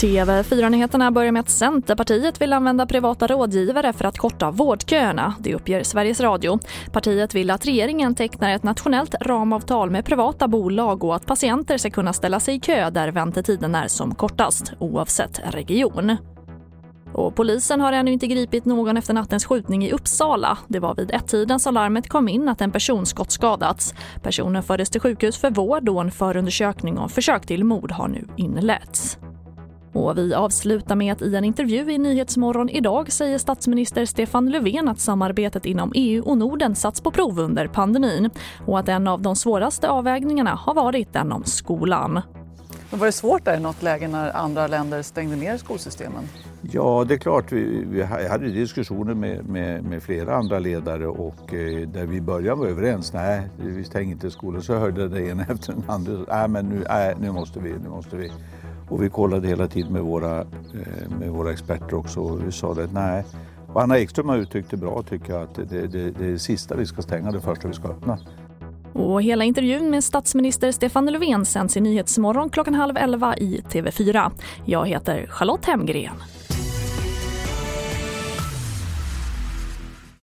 TV4-nyheterna börjar med att Centerpartiet vill använda privata rådgivare för att korta vårdköerna. Det uppger Sveriges Radio. Partiet vill att regeringen tecknar ett nationellt ramavtal med privata bolag och att patienter ska kunna ställa sig i kö där väntetiden är som kortast, oavsett region. Och polisen har ännu inte gripit någon efter nattens skjutning i Uppsala. Det var vid ett-tiden som larmet kom in att en person skottskadats. Personen fördes till sjukhus för vård och en förundersökning om försök till mord har nu inletts. Och vi avslutar med att i en intervju i Nyhetsmorgon idag säger statsminister Stefan Löfven att samarbetet inom EU och Norden satts på prov under pandemin och att en av de svåraste avvägningarna har varit den om skolan. Men var det svårt där i något läge när andra länder stängde ner skolsystemen? Ja, det är klart. Vi, vi hade diskussioner med, med, med, flera andra ledare och eh, där vi började var överens. Nej, vi stänger inte skolan. Så hörde det ena efter den andra. Nej, men nu, nej, nu måste vi, nu måste vi. Och vi kollade hela tiden med våra, eh, med våra experter också och vi sa det nej. Och Anna Ekström har uttryckt det bra tycker jag att det, det, det, det är det sista vi ska stänga, det första vi ska öppna. Och hela intervjun med statsminister Stefan Löfven sänds i Nyhetsmorgon klockan halv elva i TV4. Jag heter Charlotte Hemgren.